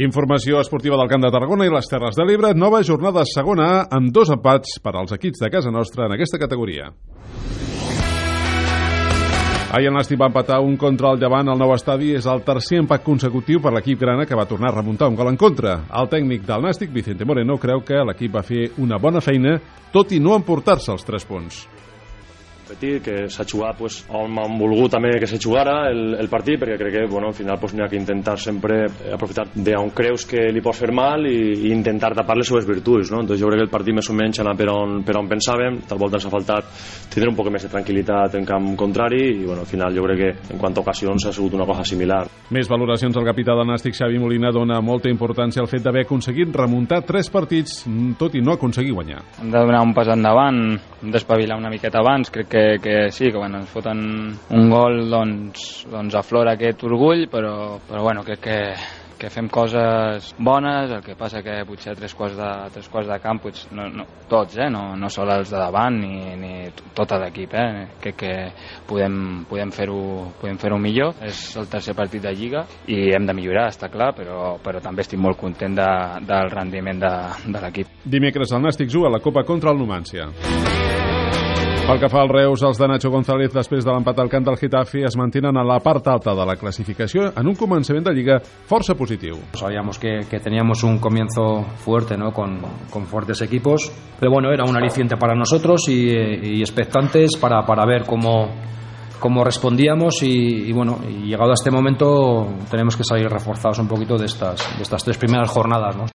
Informació esportiva del Camp de Tarragona i les Terres de l'Ebre. Nova jornada segona A amb dos empats per als equips de casa nostra en aquesta categoria. Ahir el Nàstic va empatar un contra el Llevant al nou estadi. És el tercer empat consecutiu per l'equip grana que va tornar a remuntar un gol en contra. El tècnic del Nàstic, Vicente Moreno, creu que l'equip va fer una bona feina, tot i no emportar-se els tres punts competir, que s'ha jugat pues, on hem volgut també que se jugara el, el partit, perquè crec que bueno, al final pues, n'hi ha que intentar sempre aprofitar d'on creus que li pots fer mal i, i intentar tapar les seves virtuts. No? Entonces, jo crec que el partit més o menys anava per on, per on pensàvem, tal volta ens ha faltat tindre un poc més de tranquil·litat en camp contrari i bueno, al final jo crec que en quant a ocasions ha sigut una cosa similar. Més valoracions al capità del Nàstic, Xavi Molina, dona molta importància al fet d'haver aconseguit remuntar tres partits, tot i no aconseguir guanyar. Hem de donar un pas endavant, d'espavilar una miqueta abans, crec que que sí, que bueno, ens foten un gol doncs, doncs aflora aquest orgull, però, però bueno, crec que, que fem coses bones, el que passa que potser tres quarts de, tres quarts de camp, potser, no, no, tots, eh? no, no sol els de davant ni, ni tot l'equip, eh? crec que podem, podem fer-ho podem fer millor, és el tercer partit de Lliga i hem de millorar, està clar, però, però també estic molt content de, del rendiment de, de l'equip. Dimecres el Nàstic juga a la Copa contra el Numància. Pel que fa al Reus, els de Nacho González, després de l'empat al camp del Getafe, es mantenen a la part alta de la clasificació en un començament de Lliga força positiu. Sabíamos que, que teníamos un comienzo fuerte, ¿no? Con, con fuertes equipos, pero bueno, era un aliciente para nosotros y, y expectantes para, para ver cómo, cómo respondíamos y, y, bueno, y llegado a este momento tenemos que salir reforzados un poquito de estas, de estas tres primeras jornadas. ¿no?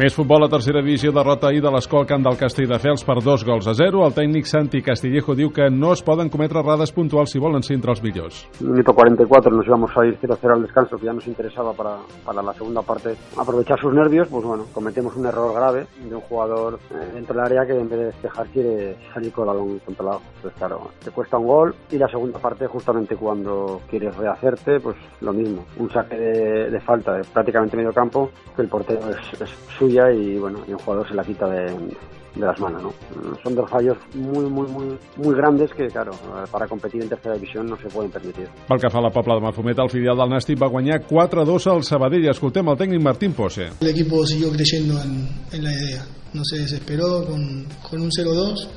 Més futbol a tercera divisió, derrota ahir de l'Escola Camp del Castelldefels per dos gols a zero. El tècnic Santi Castillejo diu que no es poden cometre errades puntuals si volen ser entre els millors. Minuto 44 nos íbamos a ir 0-0 al descanso, que ya nos interesaba para, para la segunda parte aprovechar sus nervios, pues bueno, cometemos un error grave de un jugador eh, dentro del área que en vez de despejar quiere salir con el balón controlado. Pues claro, te cuesta un gol y la segunda parte justamente cuando quieres rehacerte, pues lo mismo. Un saque de, de falta de prácticamente medio campo, que el portero es, es suyo y bueno, y un jugador se la quita de, de las manos, ¿no? Son dos fallos muy, muy, muy, muy grandes que, claro, para competir en tercera división no se pueden permitir. Pel que fa a la Pobla de Mafumet, el filial del Nàstic va guanyar 4-2 al Sabadell. Escoltem el tècnic Martín Pose. El equipo siguió creyendo en, en la idea. No se desesperó con, con un 0-2,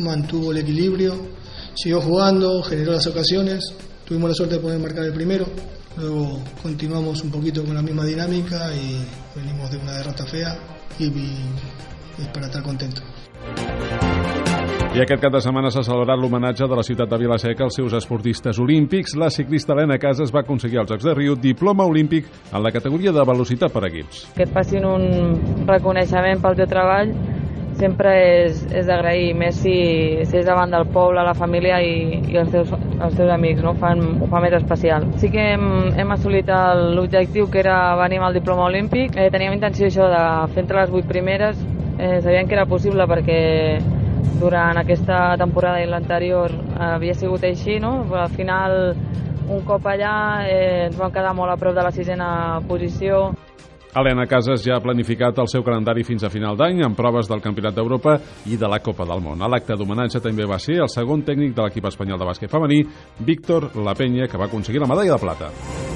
mantuvo el equilibrio, siguió jugando, generó las ocasiones. Tuvimos la suerte de poder marcar el primero, Luego continuamos un poquito con la misma dinámica y venimos de una derrota fea y, y es para estar contento. I aquest cap de setmana s'ha celebrat l'homenatge de la ciutat de Vilaseca als seus esportistes olímpics. La ciclista Helena Casas va aconseguir als Jocs de Riu diploma olímpic en la categoria de velocitat per equips. Que et facin un reconeixement pel teu treball sempre és, és d'agrair, més si, si és davant del poble, la família i, i els, teus, els teus amics, no? Fan, ho fa més especial. Sí que hem, hem assolit l'objectiu que era venir amb el diploma olímpic. Eh, teníem intenció això de fer entre les vuit primeres, eh, sabíem que era possible perquè durant aquesta temporada i l'anterior havia sigut així, no? però al final un cop allà eh, ens vam quedar molt a prop de la sisena posició. Helena Casas ja ha planificat el seu calendari fins a final d'any amb proves del Campionat d'Europa i de la Copa del Món. A l'acte d'homenatge també va ser el segon tècnic de l'equip espanyol de bàsquet femení, Víctor La Peña, que va aconseguir la medalla de plata.